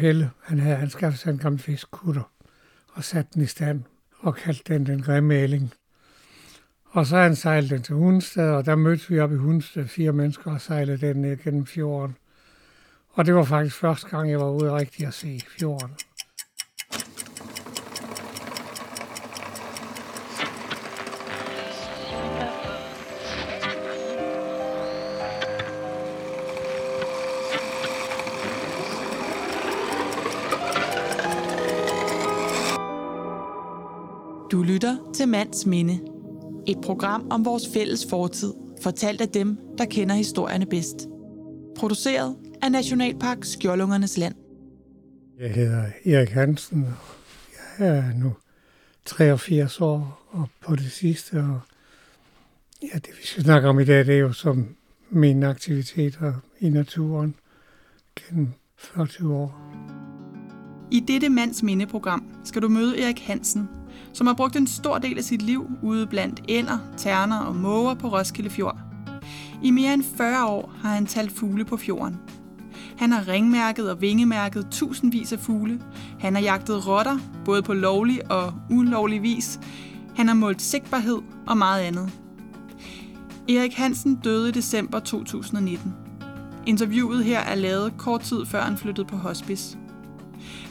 Pelle, han havde anskaffet sig en gammel fiskkutter og sat den i stand og kaldte den den grimme æling. Og så han sejlede den til Hundested, og der mødte vi op i Hundested fire mennesker og sejlede den ned gennem fjorden. Og det var faktisk første gang, jeg var ude rigtig at se fjorden. Du lytter til Mands Minde. Et program om vores fælles fortid, fortalt af dem, der kender historierne bedst. Produceret af Nationalpark Skjoldungernes Land. Jeg hedder Erik Hansen, og jeg er nu 83 år og på det sidste. Og ja, det vi skal snakke om i dag, det er jo som mine aktiviteter i naturen gennem 40 år. I dette mands mindeprogram skal du møde Erik Hansen, som har brugt en stor del af sit liv ude blandt ænder, terner og måger på Roskilde Fjord. I mere end 40 år har han talt fugle på fjorden. Han har ringmærket og vingemærket tusindvis af fugle. Han har jagtet rotter, både på lovlig og ulovlig vis. Han har målt sigtbarhed og meget andet. Erik Hansen døde i december 2019. Interviewet her er lavet kort tid før han flyttede på hospice.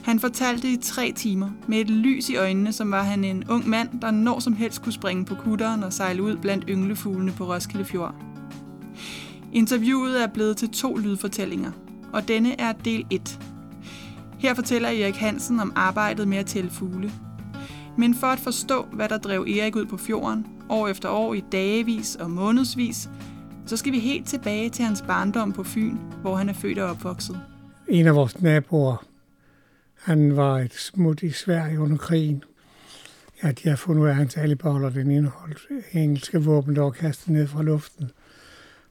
Han fortalte i tre timer med et lys i øjnene, som var han en ung mand, der når som helst kunne springe på kutteren og sejle ud blandt ynglefuglene på Roskilde Fjord. Interviewet er blevet til to lydfortællinger, og denne er del 1. Her fortæller Erik Hansen om arbejdet med at tælle fugle. Men for at forstå, hvad der drev Erik ud på fjorden, år efter år i dagevis og månedsvis, så skal vi helt tilbage til hans barndom på Fyn, hvor han er født og opvokset. En af vores naboer, han var et smut i Sverige under krigen. Ja, de har fundet ud af, at hans alibeholder den indeholdt engelske våben, der var kastet ned fra luften.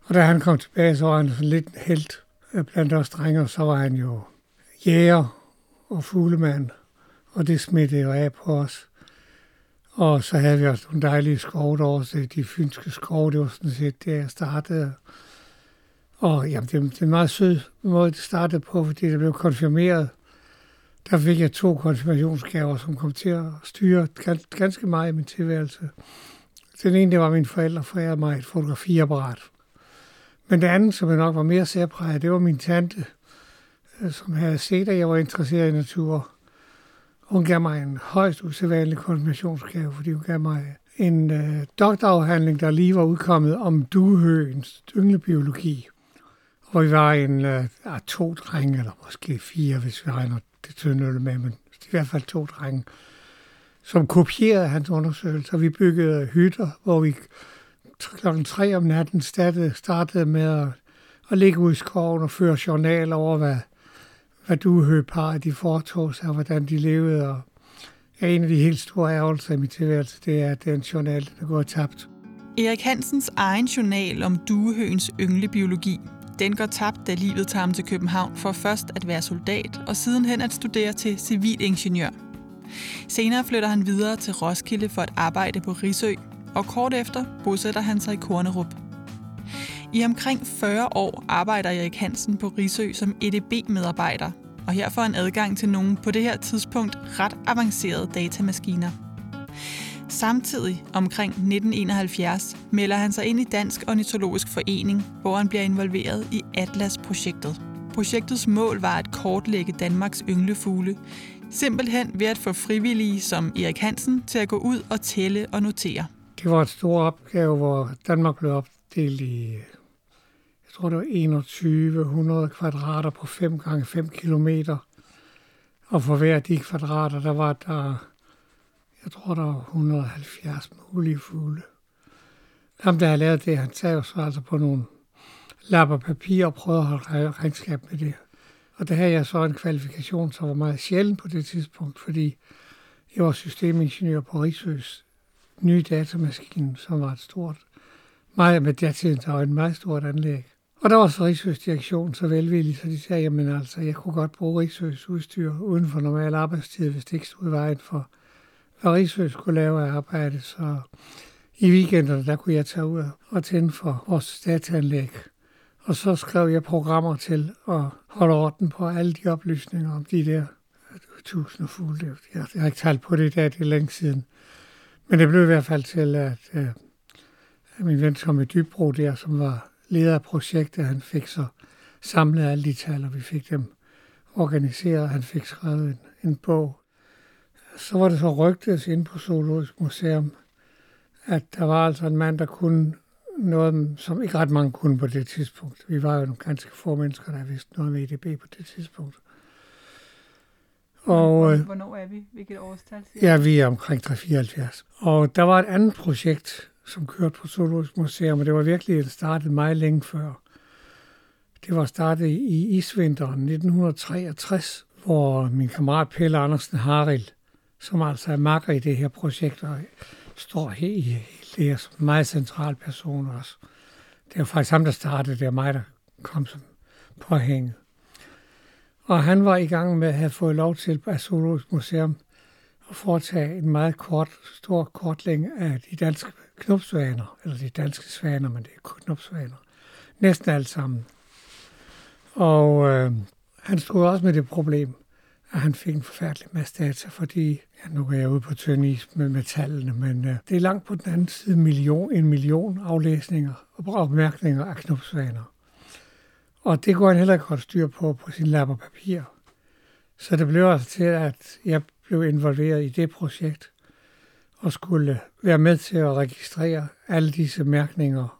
Og da han kom tilbage, så var han sådan lidt helt øh, blandt os drenge, så var han jo jæger og fuglemand, og det smittede jo af på os. Og så havde vi også nogle dejlige skove derovre, de fynske skove, det var sådan set det, jeg startede. Og jamen, det, det er en meget sød måde, det startede på, fordi det blev konfirmeret der fik jeg to konfirmationsgaver, som kom til at styre ganske meget i min tilværelse. Den ene, det var min forældre, forærede mig et fotografiapparat. Men det andet, som jeg nok var mere særpræget, det var min tante, øh, som havde set, at jeg var interesseret i natur. Hun gav mig en højst usædvanlig konfirmationsgave, fordi hun gav mig en øh, doktorafhandling, der lige var udkommet om duehøens ynglebiologi. Og vi var en øh, to drenge, eller måske fire, hvis vi regner det tynde med, men i hvert fald to drenge, som kopierede hans undersøgelser. Vi byggede hytter, hvor vi klokken tre om natten startede, startede med at, at ligge ud i skoven og føre journal over, hvad, hvad du de foretog sig, og hvordan de levede. Og ja, en af de helt store ærgelser i min tilværelse, det er, at den journal den er gået tabt. Erik Hansens egen journal om duehøens ynglebiologi den går tabt, da livet tager ham til København for først at være soldat og sidenhen at studere til civilingeniør. Senere flytter han videre til Roskilde for at arbejde på Risø, og kort efter bosætter han sig i Kornerup. I omkring 40 år arbejder Erik Hansen på Risø som EDB-medarbejder, og her får han adgang til nogle på det her tidspunkt ret avancerede datamaskiner. Samtidig omkring 1971 melder han sig ind i Dansk Ornitologisk Forening, hvor han bliver involveret i Atlas-projektet. Projektets mål var at kortlægge Danmarks ynglefugle, simpelthen ved at få frivillige som Erik Hansen til at gå ud og tælle og notere. Det var en stor opgave, hvor Danmark blev opdelt i, jeg tror det var 2100 kvadrater på 5 gange 5 kilometer. Og for hver af de kvadrater, der var der jeg tror, der var 170 mulige fugle. Ham, der havde lavet det, han sagde jo så altså på nogle lapper papir og prøvede at holde regnskab med det. Og der havde jeg så en kvalifikation, som var meget sjælden på det tidspunkt, fordi jeg var systemingeniør på Rigsøs nye datamaskine, som var et stort, meget med datiden, der var et meget stort anlæg. Og der var så Rigsøs direktion så velvillig, så de sagde, jamen altså, jeg kunne godt bruge Rigsøs udstyr uden for normal arbejdstid, hvis det ikke stod i vejen for og Rigsø skulle lave arbejde, så i weekenderne, der kunne jeg tage ud og tænde for vores dataanlæg. Og så skrev jeg programmer til at holde orden på alle de oplysninger om de der tusinder fugle. Jeg, jeg har ikke talt på det i dag, det er længe siden. Men det blev i hvert fald til, at, øh, at min ven Tommy Dybro der, som var leder af projektet, han fik så samlet alle de tal, og vi fik dem organiseret. Han fik skrevet en, en bog. Så var det så rygtet ind på Zoologisk Museum, at der var altså en mand, der kunne noget, som ikke ret mange kunne på det tidspunkt. Vi var jo nogle ganske få mennesker, der vidste noget med EDB på det tidspunkt. Og, øh, Hvornår er vi? Hvilket årstal? Ja, vi er omkring 374. Og der var et andet projekt, som kørte på Zoologisk Museum, og det var virkelig startet meget længe før. Det var startet i isvinteren 1963, hvor min kammerat Pelle Andersen Haril, som altså er makker i det her projekt, og står her i det er meget central person også. Det var faktisk ham, der startede, det er mig, der kom som påhænget. Og han var i gang med at have fået lov til at Zoologisk Museum at foretage en meget kort, stor kortlæng af de danske knopsvaner, eller de danske svaner, men det er knopsvaner. Næsten alt sammen. Og øh, han stod også med det problem, at han fik en forfærdelig masse data, fordi, ja, nu er jeg ude på tynd is med tallene, men øh, det er langt på den anden side million, en million aflæsninger og opmærkninger af knopsvaner. Og det går han heller ikke godt styr på på sin lap og papir. Så det blev altså til, at jeg blev involveret i det projekt og skulle være med til at registrere alle disse mærkninger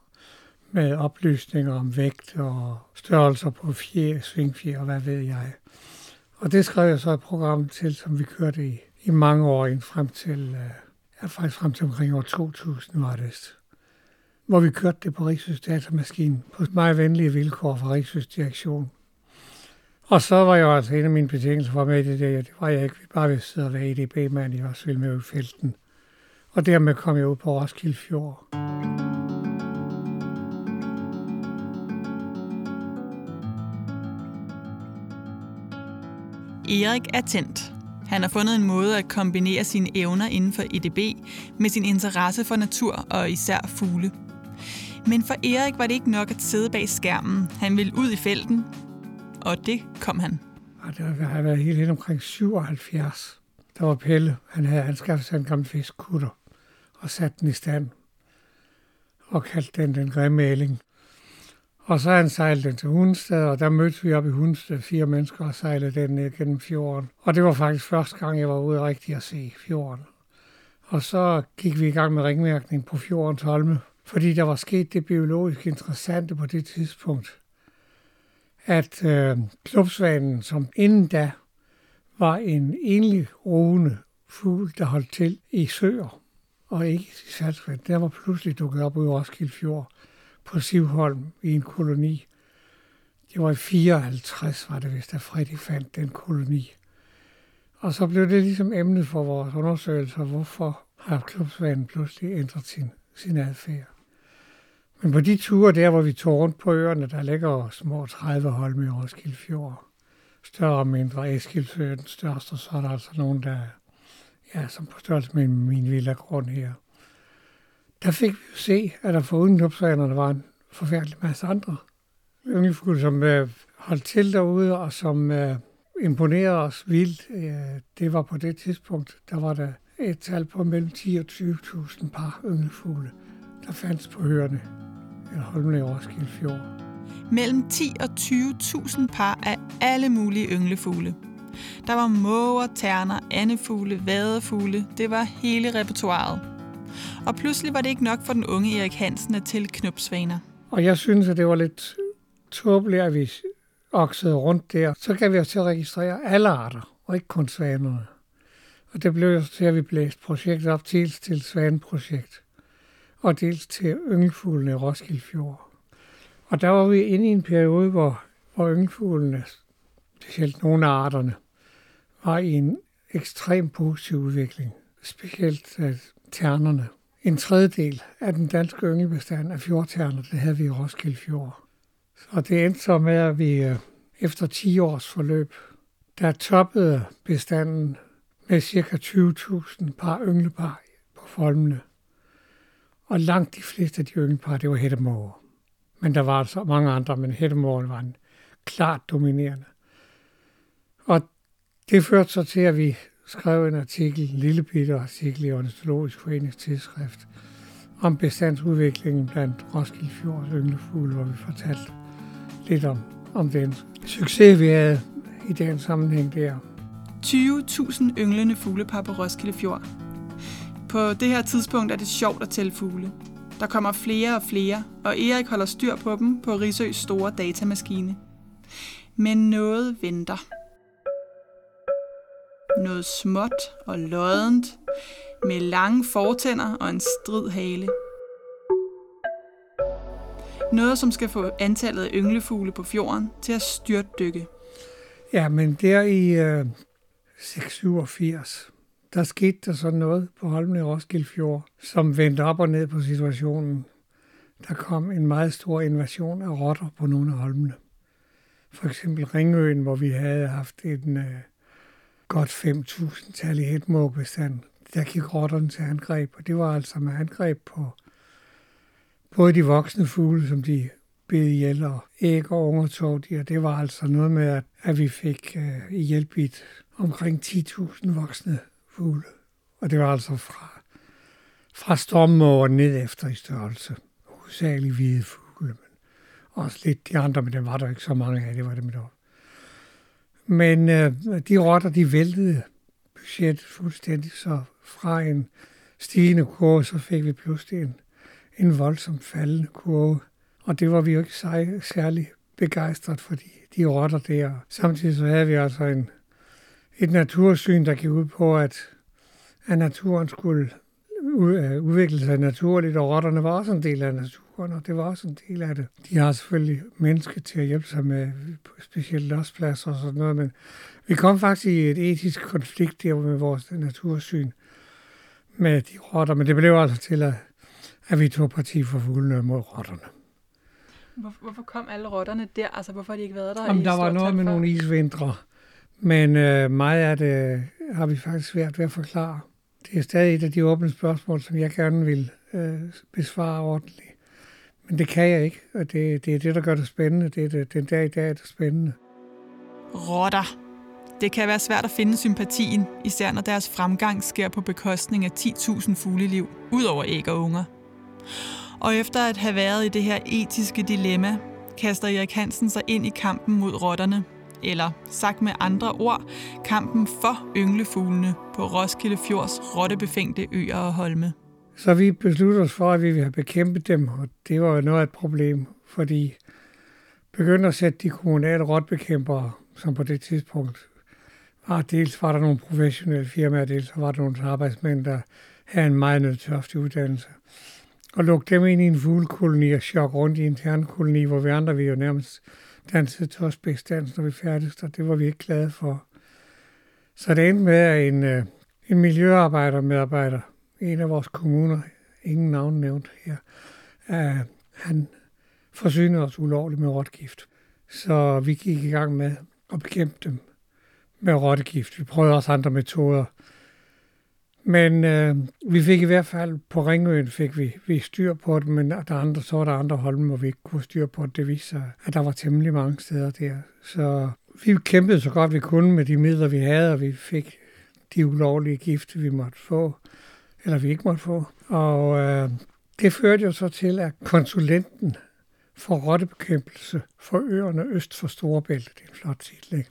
med oplysninger om vægt og størrelser på fjer, svingfjer og hvad ved jeg. Og det skrev jeg så et program til, som vi kørte i, i mange år ind frem til, øh, ja, faktisk frem til omkring år 2000 var det hvor vi kørte det på Rigsøs datamaskine på meget venlige vilkår fra Rigsøs direktion. Og så var jeg altså en af mine betingelser for med i det der, det var jeg ikke, vi bare ville sidde og være EDB-mand, i også med i felten. Og dermed kom jeg ud på Roskilde Fjord. Erik er tændt. Han har fundet en måde at kombinere sine evner inden for EDB med sin interesse for natur og især fugle. Men for Erik var det ikke nok at sidde bag skærmen. Han ville ud i felten, og det kom han. Og det har været helt hen omkring 77. Der var Pelle. Han havde anskaffet sig en gammel fiskkutter og sat den i stand og kaldte den den grimme æling. Og så han sejlede den til Hundested, og der mødtes vi op i Hundested, fire mennesker, og sejlede den ned gennem fjorden. Og det var faktisk første gang, jeg var ude rigtig at se fjorden. Og så gik vi i gang med ringmærkning på fjordens holme, fordi der var sket det biologisk interessante på det tidspunkt, at øh, klubsvanen, som inden da var en enlig roende fugl, der holdt til i søer og ikke i saltvand, der var pludselig dukket op i Roskilde Fjord på Sivholm i en koloni. Det var i 54, var det vist, at Freddy fandt den koloni. Og så blev det ligesom emnet for vores undersøgelser, hvorfor har klubsvanen pludselig ændret sin, sin adfærd. Men på de ture der, hvor vi tog rundt på øerne, der ligger små 30 holme i Roskilde Fjord. Større og mindre. Eskildsø den største, så er der altså nogen, der ja, som på størrelse med min lille grund her. Der fik vi jo se, at der foruden der var en forfærdelig masse andre ynglefugle, som øh, holdt til derude, og som øh, imponerede os vildt. Øh, det var på det tidspunkt, der var der et tal på mellem 10 og 20.000 par ynglefugle, der fandtes på høerne eller Holmene i Roskilde Fjord. Mellem 10 og 20.000 par af alle mulige ynglefugle. Der var måger, terner, andefugle, vadefugle. Det var hele repertoireet. Og pludselig var det ikke nok for den unge Erik Hansen at til knupsvaner. Og jeg synes, at det var lidt tåbeligt, at vi oksede rundt der. Så kan vi os til at registrere alle arter, og ikke kun svanerne. Og det blev jo til, at vi blæste projektet op dels til svaneprojekt, og dels til yngelfuglene i Roskilde Fjord. Og der var vi inde i en periode, hvor, hvor yngelfuglene, specielt nogle af arterne, var i en ekstrem positiv udvikling. Specielt uh, ternerne. En tredjedel af den danske yngelbestand af fjordterner, det havde vi i Roskilde Fjord. Så det endte så med, at vi øh, efter 10 års forløb, der toppede bestanden med ca. 20.000 par ynglepar på folmene. Og langt de fleste af de ynglepar, det var hættemåger. Men der var så mange andre, men hættemåren var en klart dominerende. Og det førte så til, at vi skrev en artikel, en lille bitte artikel i Ornitologisk Foreningstidsskrift, om bestandsudviklingen blandt Roskilde Fjords ynglefugle, hvor vi fortalte lidt om, om den succes, vi havde i den sammenhæng der. 20.000 ynglende fuglepar på Roskilde Fjord. På det her tidspunkt er det sjovt at tælle fugle. Der kommer flere og flere, og Erik holder styr på dem på Risøs store datamaskine. Men noget venter. Noget småt og loddent, med lange fortænder og en strid hale. Noget, som skal få antallet af ynglefugle på fjorden til at styrtdykke. Ja, men der i øh, 687, der skete der sådan noget på Holmen i Roskilde Fjord, som vendte op og ned på situationen. Der kom en meget stor invasion af rotter på nogle af holmene. For eksempel Ringøen, hvor vi havde haft en øh, godt 5.000 tal i hætmåbestand. Der gik rotterne til angreb, og det var altså med angreb på både de voksne fugle, som de bed ihjel, og æg og unger tog de, og det var altså noget med, at, at vi fik øh, hjælpet omkring 10.000 voksne fugle. Og det var altså fra, fra stormen ned efter i størrelse. Hovedsageligt hvide fugle, men også lidt de andre, men dem var der ikke så mange af, det var dem dog. Men øh, de rotter, de væltede budgettet fuldstændig, så fra en stigende kurve, så fik vi pludselig en, en voldsomt faldende kurve. Og det var vi jo ikke særlig begejstret for de, de rotter der. Samtidig så havde vi altså en, et natursyn, der gik ud på, at, at naturen skulle øh, udvikle sig naturligt, og rotterne var også en del af naturen, og det var også en del af det. De har selvfølgelig mennesker til at hjælpe sig med specielt lospladser og sådan noget, men vi kom faktisk i et etisk konflikt der med vores natursyn med de rotter, men det blev altså til, at, at vi tog parti for fuglene mod rotterne. Hvorfor kom alle rotterne der? Altså, hvorfor har de ikke været der Jamen, der var noget med nogle isvintre, men øh, meget af det har vi faktisk svært ved at forklare. Det er stadig et af de åbne spørgsmål, som jeg gerne vil øh, besvare ordentligt. Men det kan jeg ikke, og det, det er det, der gør det spændende. Det er det, den dag i dag, er det spændende. Rotter. Det kan være svært at finde sympatien, især når deres fremgang sker på bekostning af 10.000 fugleliv, ud over æg og unger. Og efter at have været i det her etiske dilemma, kaster Erik Hansen sig ind i kampen mod rotterne, eller sagt med andre ord, kampen for ynglefuglene på Roskilde Fjords rottebefængte øer og holme. Så vi besluttede os for, at vi ville have bekæmpet dem, og det var jo noget af et problem, fordi begyndte at sætte de kommunale rottebekæmpere, som på det tidspunkt var, dels var der nogle professionelle firmaer, dels var der nogle arbejdsmænd, der havde en meget nødtørftig uddannelse og lukke dem ind i en fuglekoloni og chok rundt i en ternekoloni, hvor vi andre vi jo nærmest dansede tosbæksdans, når vi færdigste, og det var vi ikke glade for. Så det endte med, at en, øh, en miljøarbejder, medarbejder, en af vores kommuner, ingen navn nævnt her, uh, han forsynede os ulovligt med rotgift. Så vi gik i gang med at bekæmpe dem med rottegift. Vi prøvede også andre metoder, men øh, vi fik i hvert fald på Ringøen fik vi, vi styr på det, men der andre, så var der andre hold, hvor vi ikke kunne styr på det. Det viste sig, at der var temmelig mange steder der. Så vi kæmpede så godt vi kunne med de midler, vi havde, og vi fik de ulovlige gifte, vi måtte få, eller vi ikke måtte få. Og øh, det førte jo så til, at konsulenten for rottebekæmpelse for øerne øst for Storebælt, det er en flot titel, ikke?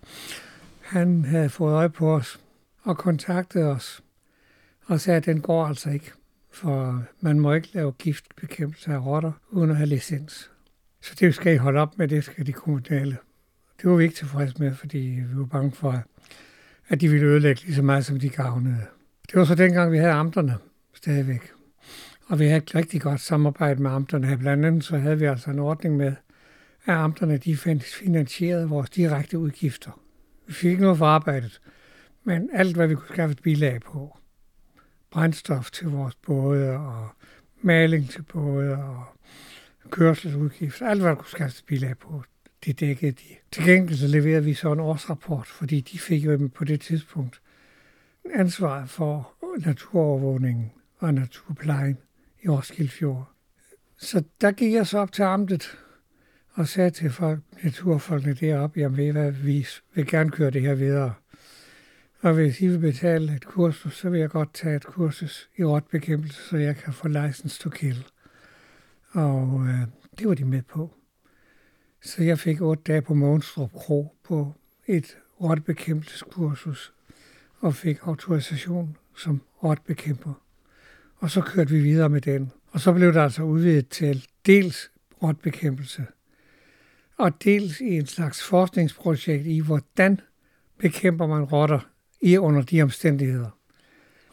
han havde fået øje på os og kontaktede os og sagde, at den går altså ikke, for man må ikke lave giftbekæmpelse af rotter uden at have licens. Så det skal I holde op med, det skal de kommunale. Det var vi ikke tilfredse med, fordi vi var bange for, at de ville ødelægge lige så meget, som de gavnede. Det var så dengang, vi havde amterne stadigvæk. Og vi havde et rigtig godt samarbejde med amterne. Blandt andet så havde vi altså en ordning med, at amterne de finansierede vores direkte udgifter. Vi fik ikke noget for arbejdet, men alt, hvad vi kunne skaffe et bilag på, brændstof til vores både, og maling til både, og kørselsudgifter, alt hvad der kunne skaffes bil af på, det dækkede de. Til gengæld så leverede vi så en årsrapport, fordi de fik jo på det tidspunkt ansvar for naturovervågningen og naturplejen i Roskilde Fjord. Så der gik jeg så op til amtet og sagde til folk, naturfolkene deroppe, jamen ved I hvad, vi vil gerne køre det her videre. Og hvis I vil betale et kursus, så vil jeg godt tage et kursus i rådbekæmpelse, så jeg kan få license to kill. Og øh, det var de med på. Så jeg fik otte dage på Månstrup Kro på et rådbekæmpelseskursus og fik autorisation som rådbekæmper. Og så kørte vi videre med den. Og så blev der altså udvidet til dels rådbekæmpelse, og dels i en slags forskningsprojekt i, hvordan bekæmper man rotter i under de omstændigheder.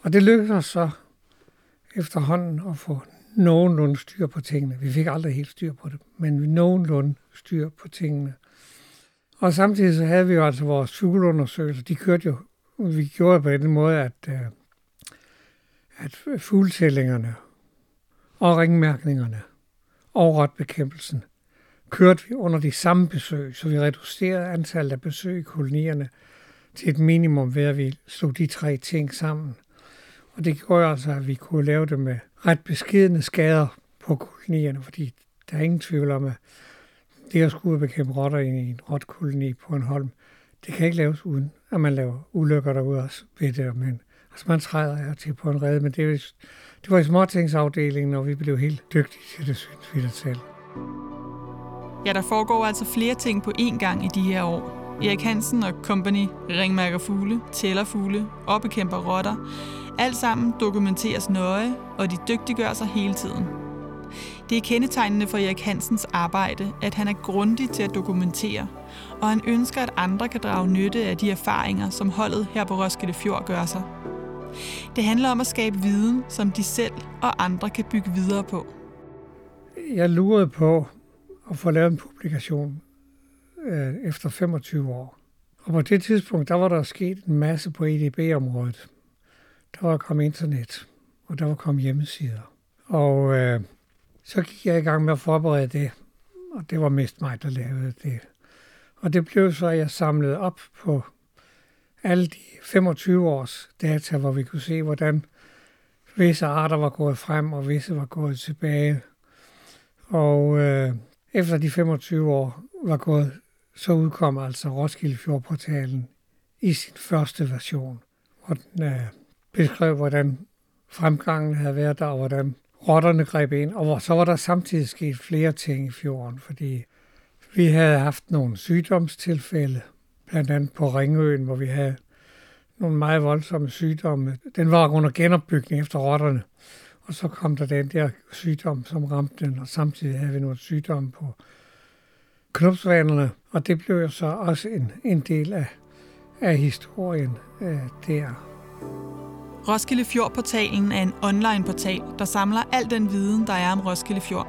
Og det lykkedes os så efterhånden at få nogenlunde styr på tingene. Vi fik aldrig helt styr på det, men nogenlunde styr på tingene. Og samtidig så havde vi jo altså vores fugleundersøgelser. De kørte jo, vi gjorde på den måde, at, øh, at fugletællingerne og ringmærkningerne og rotbekæmpelsen kørte vi under de samme besøg, så vi reducerede antallet af besøg i kolonierne til et minimum ved, at vi slog de tre ting sammen. Og det gjorde altså, at vi kunne lave det med ret beskidende skader på kolonierne, fordi der er ingen tvivl om, at det at skulle bekæmpe rotter i en rotkoloni på en holm, det kan ikke laves uden, at man laver ulykker derude også ved det. Men altså man træder her til på en redde, men det, det var i småtingsafdelingen, og vi blev helt dygtige til det, synes vi det selv. Ja, der foregår altså flere ting på én gang i de her år. Erik Hansen og Company ringmærker fugle, tæller fugle og bekæmper rotter. Alt sammen dokumenteres nøje, og de dygtiggør sig hele tiden. Det er kendetegnende for Erik Hansens arbejde, at han er grundig til at dokumentere, og han ønsker, at andre kan drage nytte af de erfaringer, som holdet her på Roskilde Fjord gør sig. Det handler om at skabe viden, som de selv og andre kan bygge videre på. Jeg lurede på at få lavet en publikation øh, efter 25 år. Og på det tidspunkt, der var der sket en masse på EDB-området. Der var kommet internet, og der var kommet hjemmesider. Og øh, så gik jeg i gang med at forberede det, og det var mest mig, der lavede det. Og det blev så, at jeg samlede op på alle de 25 års data, hvor vi kunne se, hvordan visse arter var gået frem, og visse var gået tilbage. Og øh, efter de 25 år var gået, så udkom altså Roskilde Fjordportalen i sin første version, hvor den øh, beskrev, hvordan fremgangen havde været der, og hvordan rotterne greb ind, og hvor så var der samtidig sket flere ting i fjorden, fordi vi havde haft nogle sygdomstilfælde, blandt andet på Ringøen, hvor vi havde nogle meget voldsomme sygdomme. Den var under genopbygning efter rotterne, og så kom der den der sygdom, som ramte den, og samtidig havde vi nogle sygdomme på knopsvanerne, og det blev jo så også en, en del af, af historien øh, der. Roskilde Fjord-portalen er en online-portal, der samler al den viden, der er om Roskilde Fjord.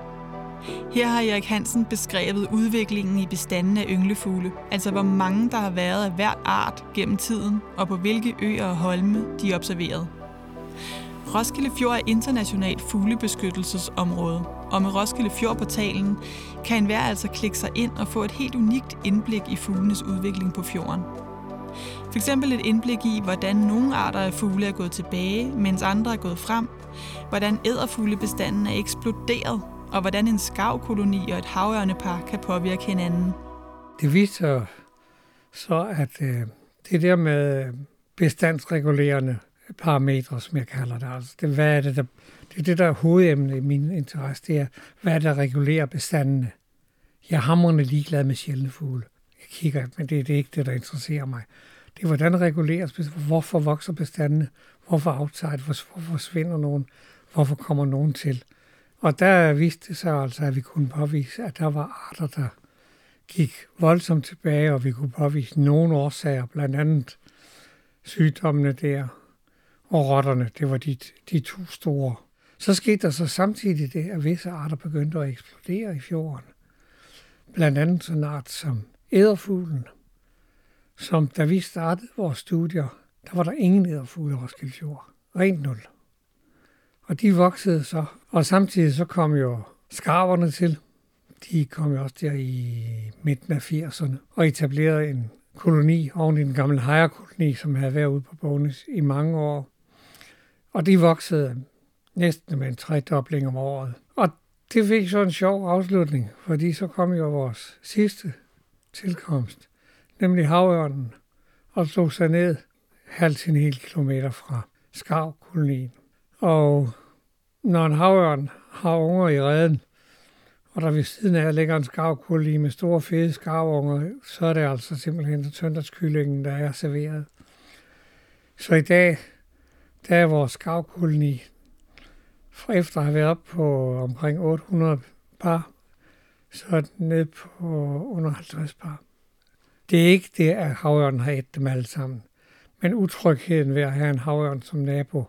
Her har Erik Hansen beskrevet udviklingen i bestanden af ynglefugle, altså hvor mange der har været af hvert art gennem tiden, og på hvilke øer og holme de er observeret. Roskilde Fjord er internationalt fuglebeskyttelsesområde, og med Roskilde Fjordportalen kan enhver altså klikke sig ind og få et helt unikt indblik i fuglenes udvikling på fjorden. For eksempel et indblik i, hvordan nogle arter af fugle er gået tilbage, mens andre er gået frem, hvordan æderfuglebestanden er eksploderet, og hvordan en skavkoloni og et havørnepar kan påvirke hinanden. Det viser så, at øh, det der med bestandsregulerende parametre, som jeg kalder det, altså det, hvad er det, der, det er det, der er hovedemnet i min interesse, det er, hvad er det, der regulerer bestandene. Jeg er hamrende ligeglad med sjældne fugle. Jeg kigger, men det, det er ikke det, der interesserer mig. Det er, hvordan reguleres, hvorfor vokser bestandene, hvorfor outside, hvorfor forsvinder nogen, hvorfor kommer nogen til. Og der viste det sig altså, at vi kunne påvise, at der var arter, der gik voldsomt tilbage, og vi kunne påvise nogle årsager, blandt andet sygdommene der, og rotterne, det var de, de to store. Så skete der så samtidig det, at visse arter begyndte at eksplodere i fjorden. Blandt andet sådan art som æderfuglen, som da vi startede vores studier, der var der ingen æderfugle i Roskilde Fjord. Rent nul. Og de voksede så, og samtidig så kom jo skarverne til. De kom jo også der i midten af 80'erne og etablerede en koloni oven i den gamle hejerkoloni, som havde været ude på Bones i mange år. Og de voksede næsten med en tredobling om året. Og det fik så en sjov afslutning, fordi så kom jo vores sidste tilkomst, nemlig havørnen, og slog sig ned halvt en hel kilometer fra skavkolonien. Og når en havørn har unger i redden, og der ved siden af ligger en skavkoloni med store fede skavunger, så er det altså simpelthen søndagskyllingen, der er serveret. Så i dag, der er vores skavkoloni, for efter at have været op på omkring 800 par, så er den nede på under 50 par. Det er ikke det, at havørnen har ædt dem alle sammen. Men utrygheden ved at have en havørn som nabo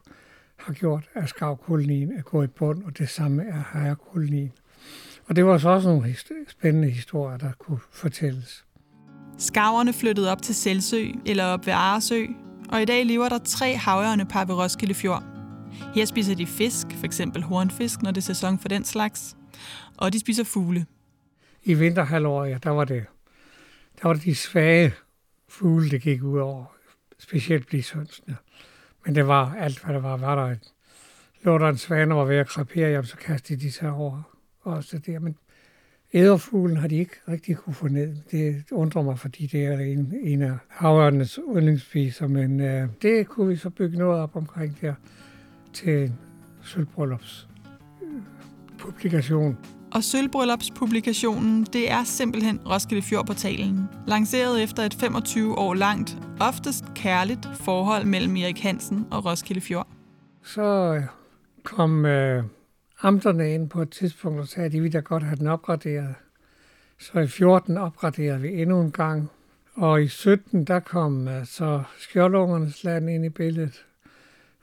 har gjort, at skavkolonien er gået i bund, og det samme er herrekolonien. Og det var så også nogle spændende historier, der kunne fortælles. Skaverne flyttede op til Selsø eller op ved Aresø, og i dag lever der tre havørne par ved Roskilde Fjord. Her spiser de fisk, f.eks. hornfisk, når det er sæson for den slags, og de spiser fugle. I vinterhalvåret, ja, der var det, der var det de svage fugle, det gik ud over, specielt blisønsene. Men det var alt, hvad der var. Var der en, lå der en svane var ved at krepere, jamen, så kastede de sig over også der. Men æderfuglen har de ikke rigtig kunne få ned. Det undrer mig, fordi det er en, en af havørnenes yndlingsspiser, men øh, det kunne vi så bygge noget op omkring der til sølvbryllups publikation. Og Sølvbryllupspublikationen, det er simpelthen Roskilde Fjord-portalen, lanceret efter et 25 år langt, oftest kærligt forhold mellem Erik Hansen og Roskilde Fjord. Så kom øh, amterne ind på et tidspunkt og sagde, at de ville da godt have den opgraderet. Så i 14 opgraderede vi endnu en gang, og i 17 der kom øh, så skjoldungernes land ind i billedet,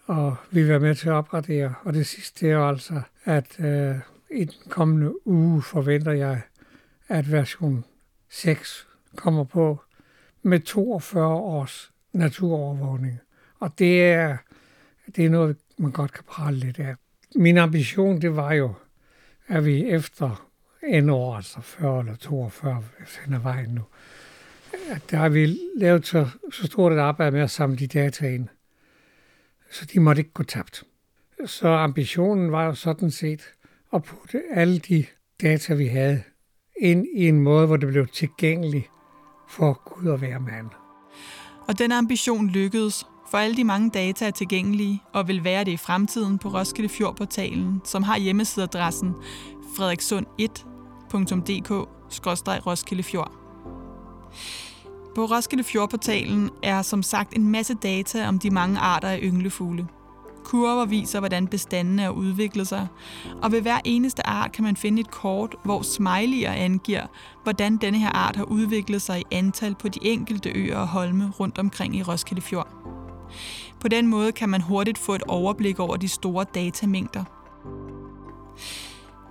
og vi var med til at opgradere. Og det sidste er altså, at øh, i den kommende uge forventer jeg, at version 6 kommer på med 42 års naturovervågning. Og det er, det er noget, man godt kan prale lidt af. Min ambition, det var jo, at vi efter en år, altså 40 eller 42, hen er vejen nu, at der har vi lavet så, så stort et arbejde med at samle de data ind, så de måtte ikke gå tabt. Så ambitionen var jo sådan set at putte alle de data, vi havde, ind i en måde, hvor det blev tilgængeligt for Gud og være mand. Og den ambition lykkedes, for alle de mange data er tilgængelige og vil være det i fremtiden på Roskilde Fjord-portalen, som har hjemmesideadressen frederikssund1.dk-roskildefjord. På Roskilde Fjord-portalen er som sagt en masse data om de mange arter af ynglefugle. Kurver viser, hvordan bestandene er udviklet sig, og ved hver eneste art kan man finde et kort, hvor smiley'er angiver, hvordan denne her art har udviklet sig i antal på de enkelte øer og holme rundt omkring i Roskilde Fjord. På den måde kan man hurtigt få et overblik over de store datamængder.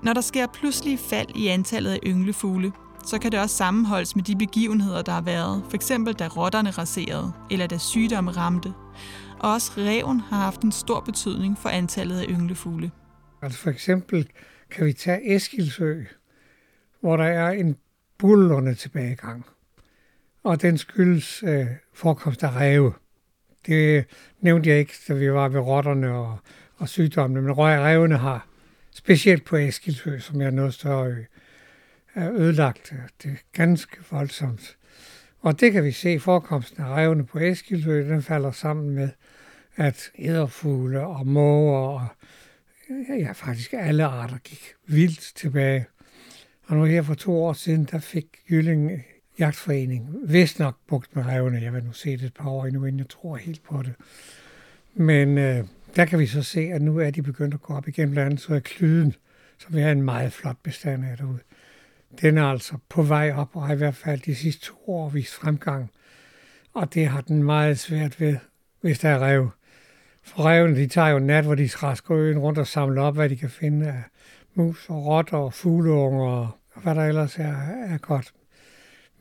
Når der sker pludselige fald i antallet af ynglefugle, så kan det også sammenholdes med de begivenheder, der har været, f.eks. da rotterne raserede, eller da sygdomme ramte. Og også reven har haft en stor betydning for antallet af ynglefugle. Altså for eksempel kan vi tage Eskilsø, hvor der er en bullerne tilbagegang. Og den skyldes øh, forekomst af ræve. Det nævnte jeg ikke, da vi var ved rotterne og, og sygdommene, men revne har, specielt på Eskilsø, som er noget større ø, er ødelagt. Det er ganske voldsomt. Og det kan vi se, forekomsten af revne på Eskilsø, den falder sammen med, at æderfugle og måger og ja, faktisk alle arter gik vildt tilbage. Og nu her for to år siden, der fik Jylling jagtforening, vist nok bugt med revne. Jeg vil nu se det et par år endnu, inden jeg tror helt på det. Men øh, der kan vi så se, at nu er de begyndt at gå op igen. Blandt andet så er klyden, som vi har en meget flot bestand af derude. Den er altså på vej op, og har i hvert fald de sidste to år vist fremgang. Og det har den meget svært ved, hvis der er rev. For revene, de tager jo nat, hvor de træsker øen rundt og samler op, hvad de kan finde af mus og rotter og fugleunger og hvad der ellers er, er godt.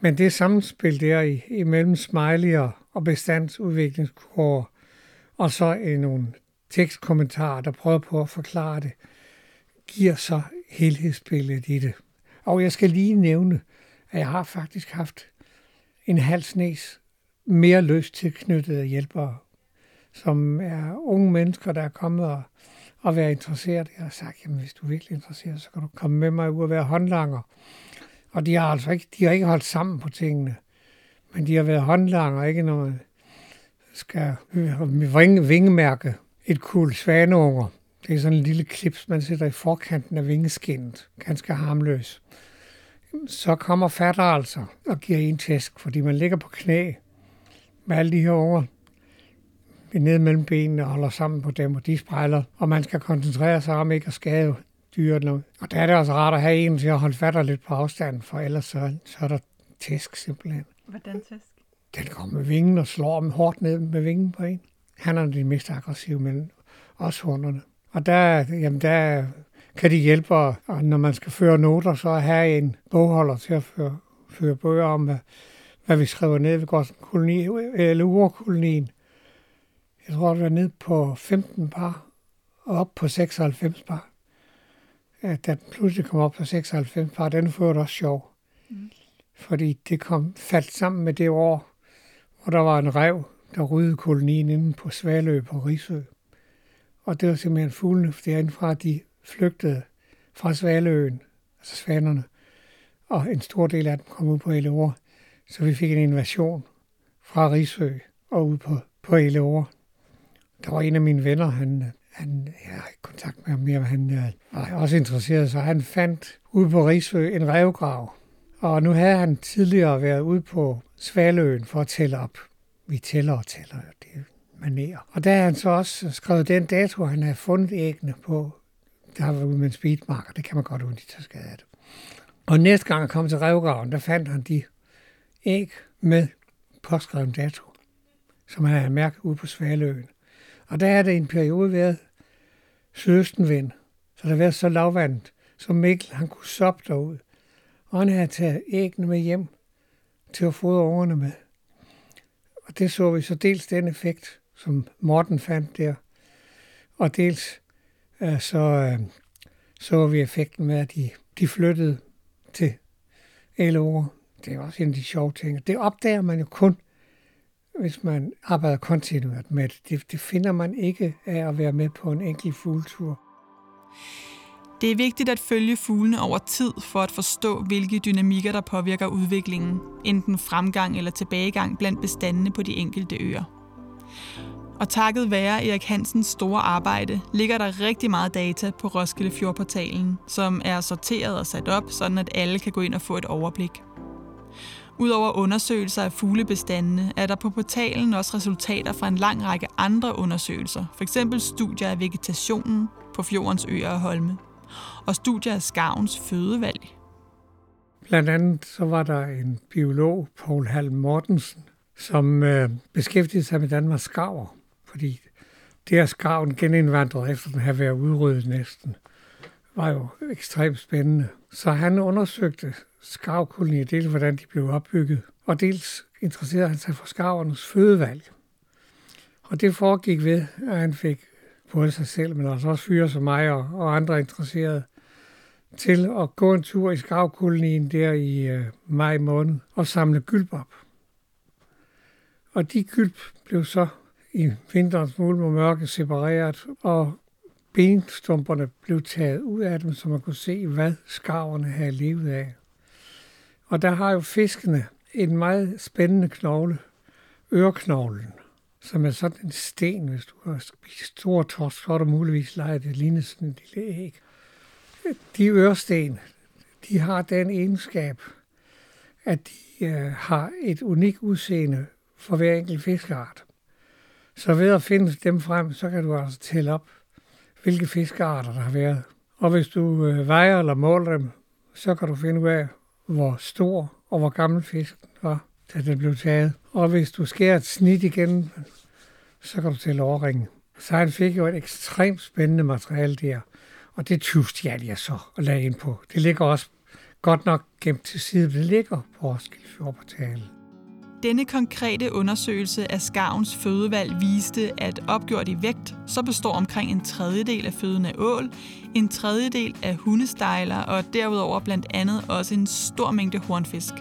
Men det samspil der i, imellem smiley og bestandsudviklingskurver, og så i nogle tekstkommentarer, der prøver på at forklare det, giver så helhedsbilledet i det. Og jeg skal lige nævne, at jeg har faktisk haft en halv snes mere løst tilknyttede hjælpere, som er unge mennesker, der er kommet og, og være interesseret. Jeg har sagt, jamen hvis du er virkelig interesseret, så kan du komme med mig ud og være håndlanger. Og de har altså ikke, de har ikke holdt sammen på tingene. Men de har været håndlanger, ikke noget skal vinge, vingemærke et kul svaneunger. Det er sådan en lille klips, man sætter i forkanten af vingeskinnet. Ganske harmløs. Så kommer fatter altså og giver en tæsk, fordi man ligger på knæ med alle de her unger ned mellem benene og holder sammen på dem, og de spejler, og man skal koncentrere sig om ikke at skade dyrene. Og der er det også rart at have en til at holde fatter lidt på afstand, for ellers så, så er der tæsk simpelthen. Hvordan tæsk? Den kommer med vingen og slår dem hårdt ned med vingen på en. Han er den mest aggressive, men også hunderne. Og der, jamen der kan de hjælpe, og når man skal føre noter, så have en bogholder til at føre, føre bøger om, hvad, hvad vi skriver ned ved koloni, eller urkolonien. Jeg tror, det var ned på 15 par, og op på 96 par. Da den pludselig kom op på 96 par, den var også sjov. Mm. Fordi det kom faldt sammen med det år, hvor der var en rev, der ryddede kolonien inde på Svalø på Risø. Og det var simpelthen fuglene, for derindfra de flygtede fra Svaløen, altså svanerne, og en stor del af dem kom ud på Eleor. Så vi fik en invasion fra Risø og ud på, på Eleor. Der var en af mine venner, han, han jeg har ikke kontakt med ham mere, men han øh, var også interesseret, så han fandt ude på Rigsø en revgrav. Og nu havde han tidligere været ude på Svaløen for at tælle op. Vi tæller og tæller, det manerer. Og der har han så også skrevet den dato, han havde fundet æggene på. Der var ude med en speedmarker, det kan man godt undre, de tager skade af det. Og næste gang han kom til revgraven, der fandt han de æg med påskrevet dato, som han havde mærket ude på Svaløen. Og der er det en periode været sydøstenvind, så der har været så lavvandet, så Mikkel han kunne soppe derud. Og han havde taget æggene med hjem til at fodre ungerne med. Og det så vi så dels den effekt, som Morten fandt der, og dels øh, så, øh, så vi effekten med, at de, de flyttede til LO. Det er også en af de sjove ting. Det opdager man jo kun, hvis man arbejder kontinuert med det. det. Det finder man ikke af at være med på en enkelt fugletur. Det er vigtigt at følge fuglene over tid for at forstå, hvilke dynamikker, der påvirker udviklingen, enten fremgang eller tilbagegang blandt bestandene på de enkelte øer. Og takket være Erik Hansens store arbejde, ligger der rigtig meget data på Roskilde Fjordportalen, som er sorteret og sat op, sådan at alle kan gå ind og få et overblik. Udover undersøgelser af fuglebestandene, er der på portalen også resultater fra en lang række andre undersøgelser, f.eks. studier af vegetationen på fjordens øer og holme, og studier af skavens fødevalg. Blandt andet så var der en biolog, Paul Hall Mortensen, som øh, beskæftigede sig med Danmarks skarver, fordi det er skarven genindvandret efter den har været udryddet næsten, var jo ekstremt spændende. Så han undersøgte skarvkolonier, dels hvordan de blev opbygget, og dels interesserede han sig for skarvernes fødevalg. Og det foregik ved, at han fik både sig selv, men altså også fyre som mig og, og andre interesserede, til at gå en tur i skarvkolonien der i øh, maj måned og samle gylp op. Og de gylp blev så i vinterens mulm og mørke separeret, og benstumperne blev taget ud af dem, så man kunne se, hvad skarverne havde levet af. Og der har jo fiskene en meget spændende knogle, øreknoglen, som er sådan en sten, hvis du har spist stor torsk, så er der muligvis leget det lignende sådan en lille æg. De øresten, de har den egenskab, at de øh, har et unikt udseende for hver enkelt fiskeart. Så ved at finde dem frem, så kan du altså tælle op, hvilke fiskearter der har været. Og hvis du øh, vejer eller måler dem, så kan du finde ud af, hvor stor og hvor gammel fisken var, da den blev taget. Og hvis du skærer et snit igen, så kan du tælle overringen. Så han fik jo et ekstremt spændende materiale der, og det tyvstjal jeg så og lagde ind på. Det ligger også godt nok gemt til side, det ligger på Roskilde Fjordportalen. Denne konkrete undersøgelse af skavens fødevalg viste, at opgjort i vægt, så består omkring en tredjedel af føden af ål, en tredjedel af hundestejler og derudover blandt andet også en stor mængde hornfisk.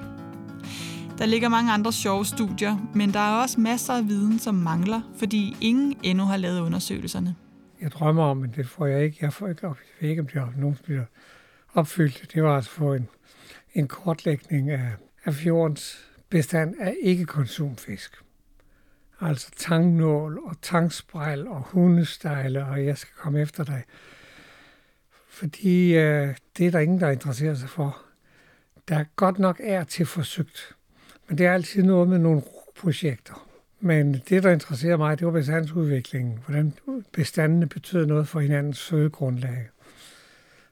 Der ligger mange andre sjove studier, men der er også masser af viden, som mangler, fordi ingen endnu har lavet undersøgelserne. jeg drømmer om, men det får jeg ikke. Jeg får ikke op. Jeg ikke, om det er nogen, bliver opfyldt. Det var altså for en, en kortlægning af, af fjordens bestand af ikke-konsumfisk. Altså tangnål og tangspejl og hundestejle, og jeg skal komme efter dig. Fordi øh, det er der ingen, der interesserer sig for. Der er godt nok er til forsøgt, men det er altid noget med nogle projekter. Men det, der interesserer mig, det var bestandsudviklingen. Hvordan bestandene betyder noget for hinandens fødegrundlag.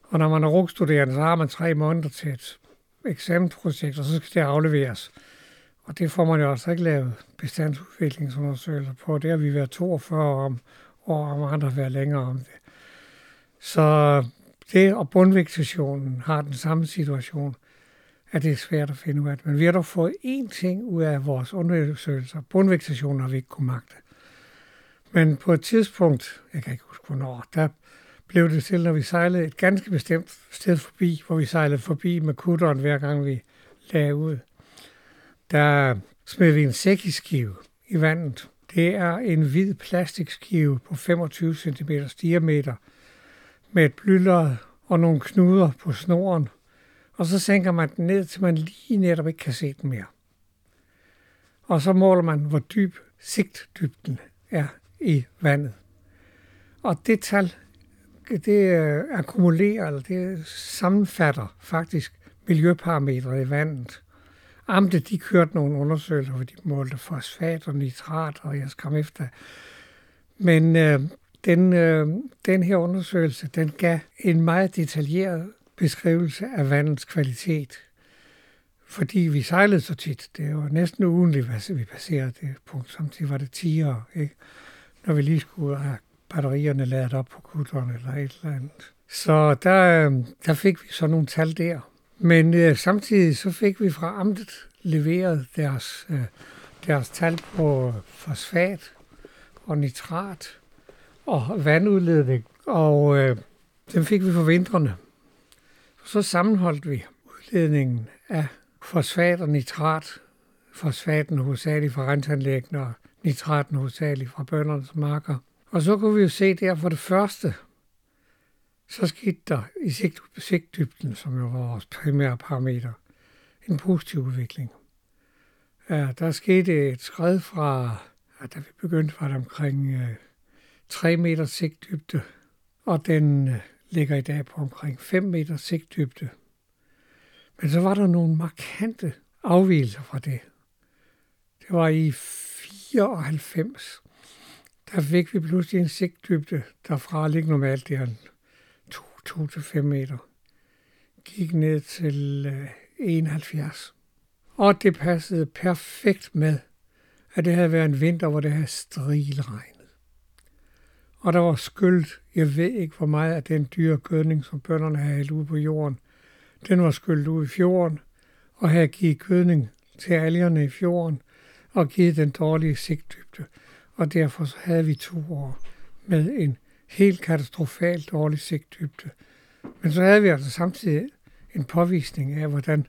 Og når man er rugstuderende, så har man tre måneder til et eksamensprojekt, og så skal det afleveres. Og det får man jo altså ikke lavet bestandsudviklingsundersøgelser på. Det har vi været 42 om, og om andre været længere om det. Så det og bundvegetationen har den samme situation, at det er svært at finde ud af. Men vi har dog fået én ting ud af vores undersøgelser. Bundvegetationen har vi ikke kunnet magte. Men på et tidspunkt, jeg kan ikke huske hvornår, der blev det til, når vi sejlede et ganske bestemt sted forbi, hvor vi sejlede forbi med kutteren hver gang vi lagde ud. Der smed vi en sækkeskive i vandet. Det er en hvid plastikskive på 25 cm diameter med et blylod og nogle knuder på snoren. Og så sænker man den ned, til man lige netop ikke kan se den mere. Og så måler man, hvor dyb sigtdybden er i vandet. Og det tal, det øh, akkumulerer, eller det sammenfatter faktisk miljøparametre i vandet. Amte, de kørte nogle undersøgelser, hvor de målte fosfat og nitrat, og jeg skam efter. Men øh, den, øh, den her undersøgelse, den gav en meget detaljeret beskrivelse af vandets kvalitet. Fordi vi sejlede så tit. Det var næsten ugenligt, hvad vi passerede det punkt. Samtidig var det tiger, ikke? når vi lige skulle have batterierne ladet op på kutteren eller et eller andet. Så der, øh, der fik vi så nogle tal der. Men øh, samtidig så fik vi fra amtet leveret deres, øh, deres tal på fosfat og nitrat og vandudledning, og øh, dem fik vi for vintrene. Så sammenholdt vi udledningen af fosfat og nitrat, fosfaten hovedsageligt fra rensanlæggene og nitraten hovedsageligt fra bøndernes marker. Og så kunne vi jo se der for det første, så skete der i sigt, sigtdybden, som jo var vores primære parameter, en positiv udvikling. Ja, der skete et skred fra, ja, da vi begyndte, var det omkring øh, 3 meter sigtdybde, og den øh, ligger i dag på omkring 5 meter sigtdybde. Men så var der nogle markante afvielser fra det. Det var i 94, der fik vi pludselig en sigtdybde, der fra ligger normalt der 2-5 meter, gik ned til øh, 71. Og det passede perfekt med, at det havde været en vinter, hvor det havde strilregnet. Og der var skyldt, jeg ved ikke hvor meget af den dyre gødning, som bønderne havde hældt ud på jorden. Den var skyldt ud i fjorden, og havde givet gødning til algerne i fjorden, og givet den dårlige sigtdybde. Og derfor så havde vi to år med en helt katastrofalt dårlig sigtdybde. Men så havde vi altså samtidig en påvisning af, hvordan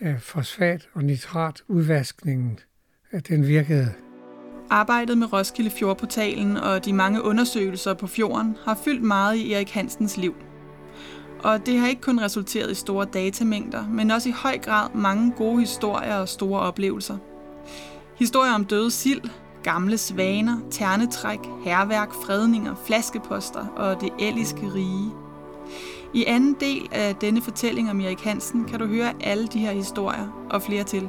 øh, fosfat og nitrat udvaskningen at den virkede. Arbejdet med Roskilde Fjordportalen og de mange undersøgelser på fjorden har fyldt meget i Erik Hansens liv. Og det har ikke kun resulteret i store datamængder, men også i høj grad mange gode historier og store oplevelser. Historier om døde sild, gamle svaner, ternetræk, herværk, fredninger, flaskeposter og det elliske rige. I anden del af denne fortælling om Erik Hansen kan du høre alle de her historier og flere til.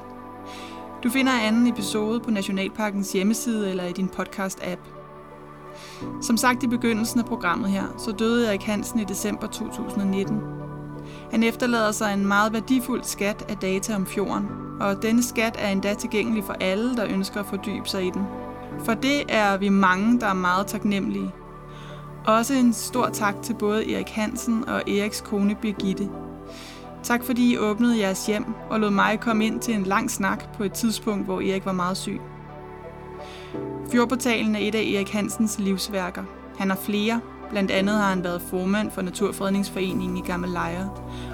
Du finder anden episode på Nationalparkens hjemmeside eller i din podcast-app. Som sagt i begyndelsen af programmet her, så døde Erik Hansen i december 2019. Han efterlader sig en meget værdifuld skat af data om fjorden, og denne skat er endda tilgængelig for alle, der ønsker at fordybe sig i den. For det er vi mange, der er meget taknemmelige. Også en stor tak til både Erik Hansen og Eriks kone Birgitte. Tak fordi I åbnede jeres hjem og lod mig komme ind til en lang snak på et tidspunkt, hvor Erik var meget syg. Fjordportalen er et af Erik Hansens livsværker. Han har flere, Blandt andet har han været formand for Naturfredningsforeningen i Gammel Lejre,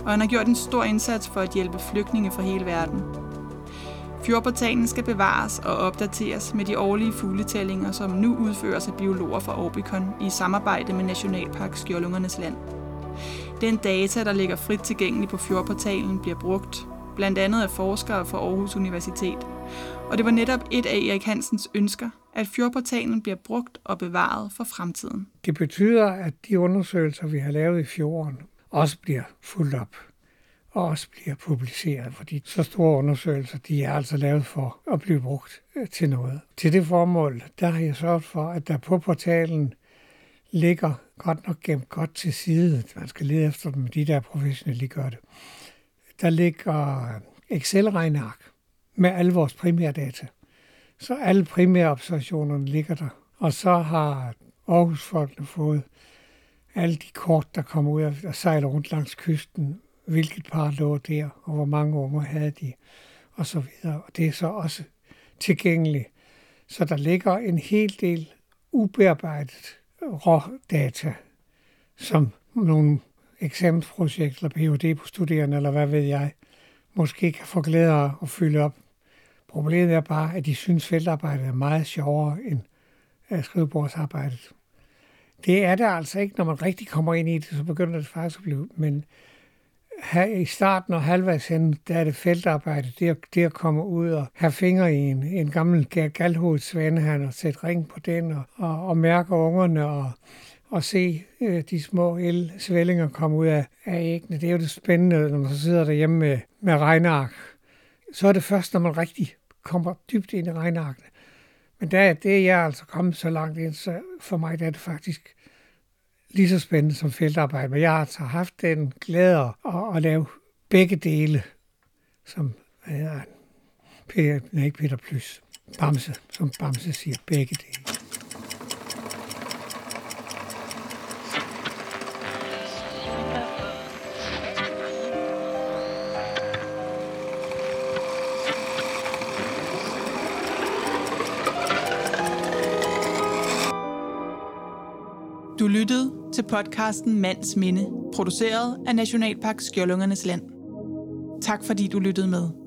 og han har gjort en stor indsats for at hjælpe flygtninge fra hele verden. Fjordportalen skal bevares og opdateres med de årlige fugletællinger, som nu udføres af biologer fra Orbicon i samarbejde med Nationalpark Skjoldungernes Land. Den data, der ligger frit tilgængelig på Fjordportalen, bliver brugt, blandt andet af forskere fra Aarhus Universitet. Og det var netop et af Erik Hansens ønsker, at fjordportalen bliver brugt og bevaret for fremtiden. Det betyder, at de undersøgelser, vi har lavet i fjorden, også bliver fuldt op også bliver publiceret, fordi så store undersøgelser, de er altså lavet for at blive brugt øh, til noget. Til det formål, der har jeg sørget for, at der på portalen ligger godt nok gemt godt til side. Man skal lede efter dem, de der professionelle gør det. Der ligger Excel-regneark med alle vores primære data. Så alle primære observationerne ligger der. Og så har Aarhusfolkene fået alle de kort, der kommer ud og sejler rundt langs kysten, hvilket par lå der, og hvor mange unger havde de, og så videre. Og det er så også tilgængeligt. Så der ligger en hel del ubearbejdet rådata, som nogle eksamensprojekter, eller phd studerende eller hvad ved jeg, måske kan få glæde af at fylde op. Problemet er bare, at de synes, feltarbejdet er meget sjovere end øh, skrivebordsarbejdet. Det er det altså ikke, når man rigtig kommer ind i det, så begynder det faktisk at blive. Men i starten og halvvejs hen, der er det feltarbejde, det er, det at komme ud og have fingre i en, en gammel galhovedet svanehan og sætte ring på den og, og, og mærke ungerne og, og se øh, de små el-svællinger komme ud af, af æggene. Det er jo det spændende, når man så sidder derhjemme med, med regnark. Så er det først, når man rigtig kommer dybt ind i regnarkene. Men der, det er jeg altså kommet så langt ind, så for mig der er det faktisk lige så spændende som feltarbejde. Men jeg har altså haft den glæde at, at lave begge dele, som ja, Peter, nej, ikke Peter Plus, Bamse, som Bamse siger, begge dele. Du lyttede til podcasten Mands Minde, produceret af Nationalpark Skjoldungernes Land. Tak fordi du lyttede med.